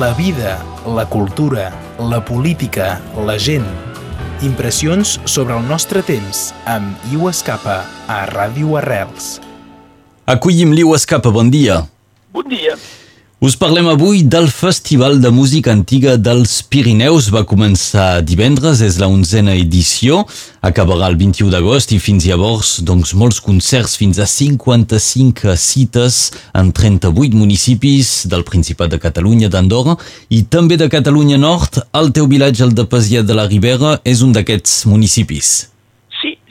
la vida, la cultura, la política, la gent. Impressions sobre el nostre temps amb Iu Escapa a Ràdio Arrels. Acollim l'Iu Escapa, bon dia. Bon dia. Us parlem avui del Festival de Música Antiga dels Pirineus. Va començar divendres, és la onzena edició, acabarà el 21 d'agost i fins llavors doncs, molts concerts, fins a 55 cites en 38 municipis del Principat de Catalunya, d'Andorra i també de Catalunya Nord. El teu vilatge, el de Pasiat de la Ribera, és un d'aquests municipis.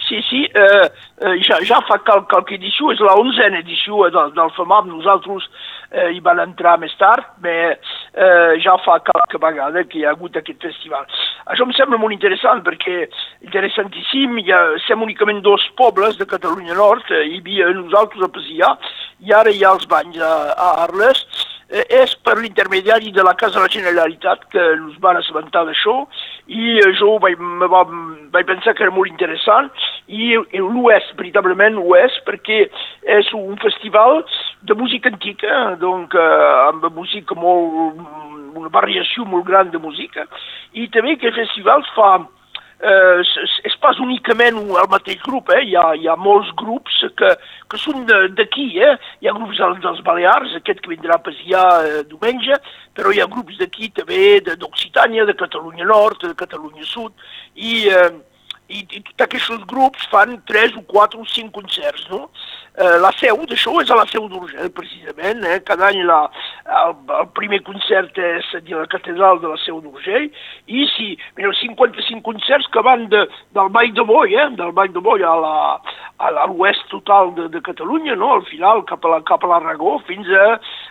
Sí, sí. Eh, eh, ja, ja fa qual, qualque edició, és la onzena edició del, del FEMAP. Nosaltres eh, hi van entrar més tard, però eh, ja fa qualque vegada que hi ha hagut aquest festival. Això em sembla molt interessant perquè interessantíssim, hi ha, som únicament dos pobles de Catalunya Nord, eh, hi havia nosaltres a Pesià i ara hi ha els banys a, a Arles, eh, és per l'intermediari de la Casa de la Generalitat que ens van assabentar d'això i eh, jo vaig, va, vaig pensar que era molt interessant i, i ho és, veritablement ho és, perquè és un festival de música antiga, donc, eh, amb música molt, una variació molt gran de música, i també que el festival fa eh, és pas únicament el mateix grup, eh? hi, ha, hi ha molts grups que, que són d'aquí, eh? hi ha grups dels Balears, aquest que vindrà a Pasià eh, diumenge, però hi ha grups d'aquí també, d'Occitània, de Catalunya Nord, de Catalunya Sud, i, eh, i, i tots aquests grups fan tres o quatre o cinc concerts, no? Eh, la seu d'això és a la seu d'Urgell, precisament. Eh? Cada any la, el, el primer concert és a la catedral de la seu d'Urgell, i si, mireu, 55 concerts que van de, del Vall de Boi, eh? del Vall de Boi a la, a l'oest total de, de Catalunya, no? al final cap a, la, cap a l'Aragó, fins a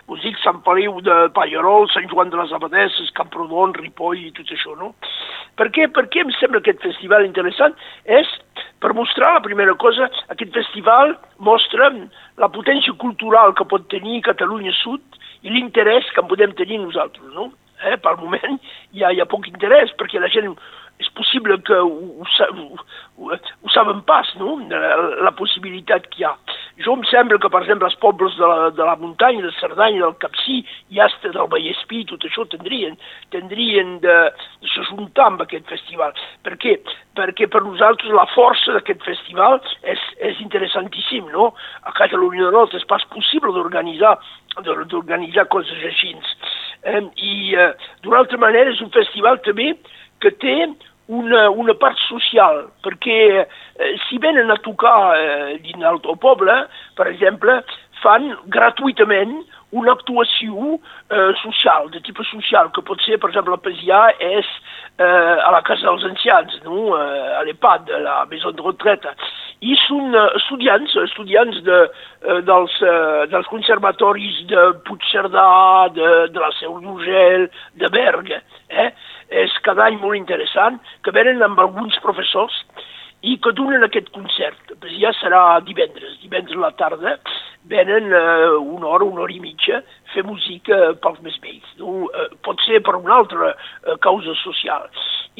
us dic, Sant Feliu de Pallerol, Sant Joan de les Abadesses, Camprodon, Ripoll i tot això. No? Per què? Per què em sembla aquest festival interessant? És per mostrar, la primera cosa, aquest festival mostra la potència cultural que pot tenir Catalunya Sud i l'interès que en podem tenir nosaltres, no? Eh, pel moment hi ha, hi ha poc interès perquè la gent és possible que ho, ho, ho, ho saben pas, no?, la, la possibilitat que hi ha. Jo em sembla que, per exemple, els pobles de la, de la muntanya, de Cerdanya, del Capcí, i hasta del Vallespí, tot això tindrien, tindrien de, de s'ajuntar amb aquest festival. Per què? Perquè per nosaltres la força d'aquest festival és, és interessantíssim, no? A Catalunya del Nord és pas possible d'organitzar d'organitzar coses així. Eh, I eh, d'una altra manera és un festival també que té una, una part social, perquè eh, si venen a tocar eh, dins el teu poble, per exemple, fan gratuïtament una actuació eh, social, de tipus social, que pot ser, per exemple, a Pesià és eh, a la Casa dels Ancians, no? eh, a l'EPAD, a la Maison de Retraite, i són eh, estudiants, estudiants de, eh, dels, eh, dels conservatoris de Puigcerdà, de, de la Seu d'Urgell, de Berga, eh? és cada any molt interessant, que venen amb alguns professors i que donen aquest concert. Pues ja serà divendres, divendres a la tarda, venen eh, una hora, una hora i mitja, fer música pels més vells. No? Eh, pot ser per una altra eh, causa social.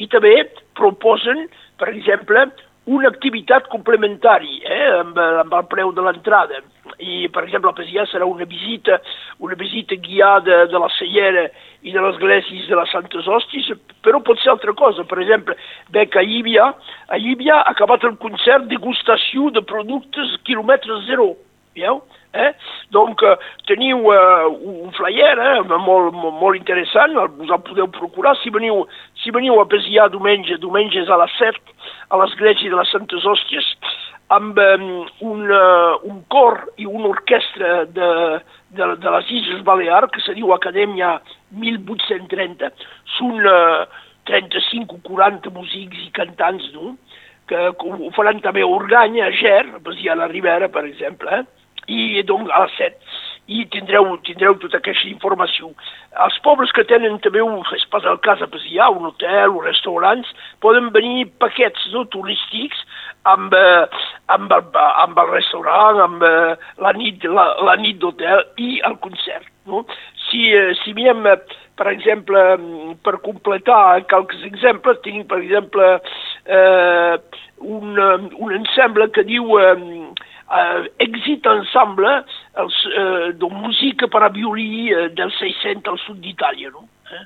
I també proposen, per exemple, una activitat complementària eh, amb, amb el preu de l'entrada. I, per exemple, a Pesià serà una visita, una visita guiada de la Cellera i de les de les Santes Hòsties, però pot ser altra cosa. Per exemple, veig a Llívia, a Llívia ha acabat el concert degustació de productes quilòmetre zero. Veieu? Eh? Donc, eh, teniu eh, un flyer eh, molt, molt, molt interessant, us el podeu procurar. Si veniu, si veniu a Pesià diumenge, diumenge és a les 7, a l'església de les Santes Hòsties, amb um, un, uh, un cor i una orquestra de, de, de les Illes Balears, que se diu Acadèmia 1830. Són uh, 35 o 40 músics i cantants, no?, que, que ho faran també a Organya, a Ger, a la Ribera, per exemple, eh? I doncs a les 7 i tindreu, tindreu tota aquesta informació. Els pobles que tenen també, un, és pas el cas, hi ha un hotel, uns restaurants, poden venir paquets no, turístics amb, eh, amb, el, amb el restaurant, amb eh, la nit, la, la nit d'hotel i el concert. No? Si, eh, si mirem, per exemple, per completar qualques exemples, tenim, per exemple, eh, un, un ensemble que diu eh, eh, Exit Ensemble, els, eh, de música per a violí eh, del 600 al sud d'Itàlia. No? Eh?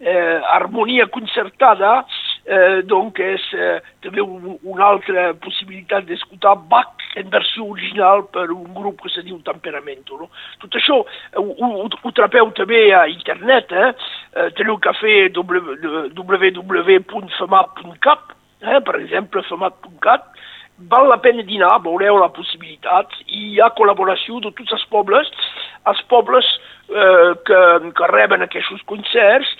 Eh, harmonia concertada, eh, donc és eh, també un, una altra possibilitat d'escoltar Bach en versió original per un grup que se diu Temperamento. No? Tot això ho, ho, ho trapeu també a internet, eh? eh teniu que fer www.femat.cap, eh? per exemple, femat.cat, val la pena dinar, veureu la possibilitat, i hi ha col·laboració de tots els pobles, els pobles eh, que, que reben aquests concerts,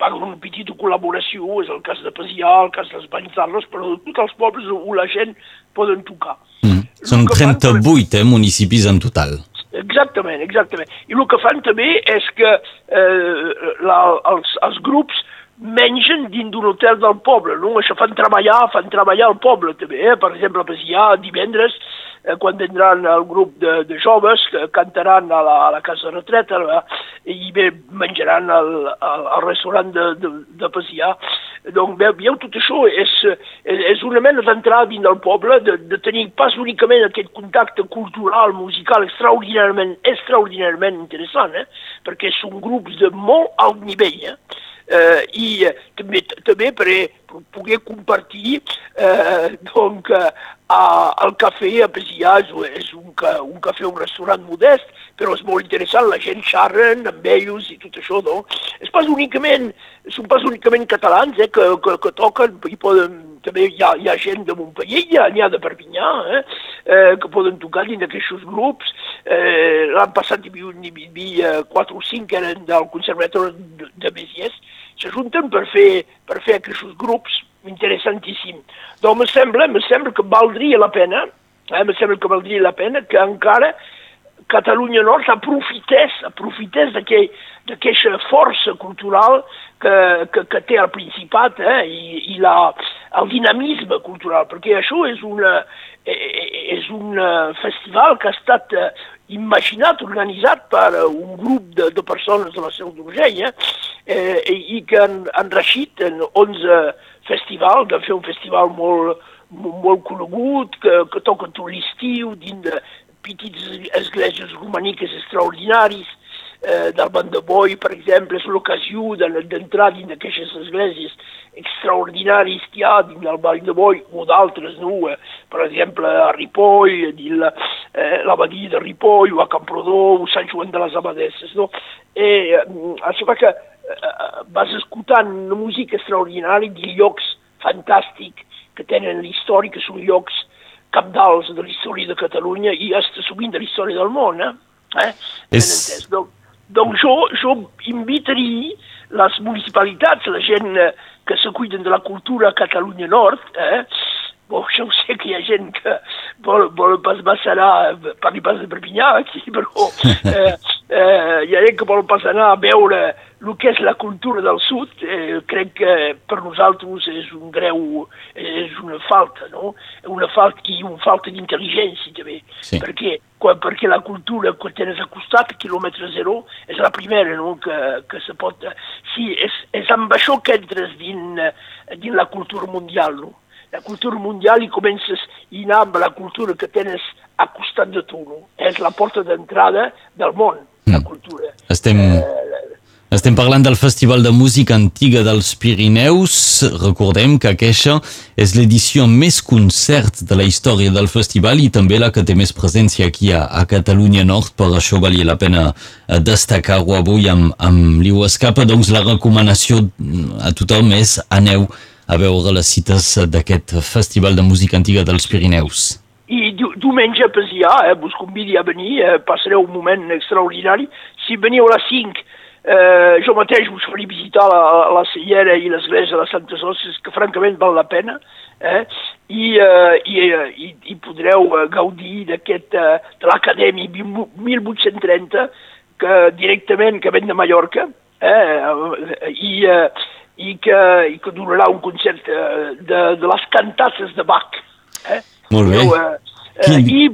paguen una petita col·laboració, és el cas de Pasià, el cas dels Banys però de tots els pobles on la gent poden tocar. Mm. Són 38 fan, eh, municipis en total. Exactament, exactament. I el que fan també és que eh, la, els, els grups mengen dins d'un hotel del poble, no? Això fan treballar, fan treballar el poble també, eh? Per exemple, a Pasià, divendres, eh, quan vendran el grup de, de joves que cantaran a la, a la casa retreta eh, i bé menjaran al, al, al restaurant de, de, de Pasià. Donc, veieu, tot això és, és una mena d'entrada dins del poble, de, de tenir pas únicament aquest contacte cultural, musical, extraordinàriament, extraordinàriament interessant, eh? perquè són grups de molt alt nivell, eh? Eh, i també, també per, per poder compartir eh, donc, a, al cafè a Pesià és, és un, un cafè, un restaurant modest, però és molt interessant, la gent xarren amb ells i tot això, no? És pas únicament, són pas únicament catalans eh, que, que, que toquen, i poden, també hi ha, hi ha gent de Montpellier, n'hi ha de Perpinyà, eh, eh, que poden tocar dins d'aquests grups. Eh, L'any passat hi havia, hi havia 4 o 5 que eren del Conservatori de, de Béziers, s'ajunten per fer, per fer aquests grups interessantíssim. Doncs me sembla, me sembla que valdria la pena, eh, me sembla que valdria la pena que encara Catalunya Nord aprofités, aprofités d'aquesta força cultural que, que, que té el Principat eh, i, i la, el dinamisme cultural, perquè això és, una, eh, eh, és un festival que ha estat imaginat, organitzat per un grup de, de persones de la Seu d'Urgell eh, i que han, han reixit en 11 festivals, de fer un festival molt, molt conegut, que, que toca tot l'estiu dins de petites esglésies romàniques extraordinaris, eh, del Banc de Boi, per exemple, és l'ocasió d'entrar dins d'aquestes esglésies extraordinaris que hi ha dins del Vall de Boi o d'altres, no? Eh, per exemple, a Ripoll, dins eh, de Ripoll, o a Camprodó, o Sant Joan de les Abadesses, no? I eh, això fa que eh, vas escoltant una música extraordinària de llocs fantàstics que tenen l'història, que són llocs capdals de la història de Catalunya i hasta sovint de la història del món, eh? eh? És... Donc, donc jo, jo invitaria les municipalitats, la gent eh, que se cuiden de la cultura a Catalunya Nord, eh? Bon, jo sé que hi ha gent que vol, vol pas anar, parli pas de Perpinyà aquí, però eh, eh, hi ha gent que vol pas anar a veure el que és la cultura del sud, eh, crec que per nosaltres és un greu, és una falta, no? Una falta i una falta d'intel·ligència també. Sí. Per què? Quan, perquè la cultura que tens al costat, quilòmetre zero, és la primera no? que, que se pot... Sí, és, és amb això que entres dins, dins la cultura mundial, no? La cultura mundial i comences a anar amb la cultura que tens al costat de tu, no? És la porta d'entrada del món, la mm. cultura. Estem... Eh, estem parlant del Festival de Música Antiga dels Pirineus. Recordem que aquesta és l'edició més concert de la història del festival i també la que té més presència aquí a, a Catalunya Nord. Per això valia la pena eh, destacar-ho avui amb, amb l'Iu Escapa. Doncs la recomanació a tothom és aneu a veure les cites d'aquest Festival de Música Antiga dels Pirineus. I diumenge a Pesià, eh, vos convidi a venir, eh, passareu un moment extraordinari. Si veniu a les 5 Eh, jo mateix us faré visitar la, la Cellera i l'església de les Santes Osses, que francament val la pena, eh? I, eh, i, eh, i, i podreu eh, gaudir d'aquest eh, de l'Acadèmia 1830, que directament que ven de Mallorca, eh? I, eh, i, que, i que donarà un concert eh, de, de les cantasses de Bach. Eh? Molt bé. Eh, eh, I,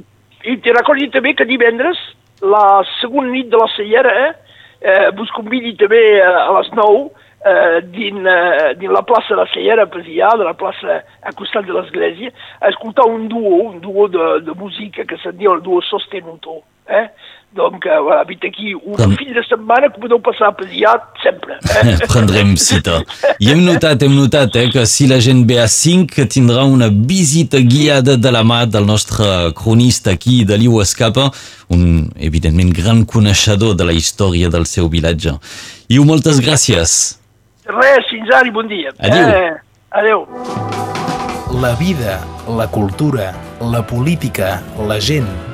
I te recordi també que divendres, la segona nit de la Cellera, eh, eh, vos convidi també a les 9 eh, din, eh, din la plaça de la Cellera, allà, de la plaça a costat de l'església, a escoltar un duo, un duo de, de música que se'n diu el duo Sostenuto. Eh? Donc, uh, voilà, vite aquí, un Com- fill de setmana que podeu passar per allà sempre. Eh? Prendrem cita. I hem notat, hem notat eh, que si la gent ve a 5 tindrà una visita guiada de la mà del nostre cronista aquí de l'Iu Escapa, un, evidentment, gran coneixedor de la història del seu vilatge. Iu, moltes gràcies. Res, fins ara i bon dia. Adéu. Eh? Adéu. La vida, la cultura, la política, la gent.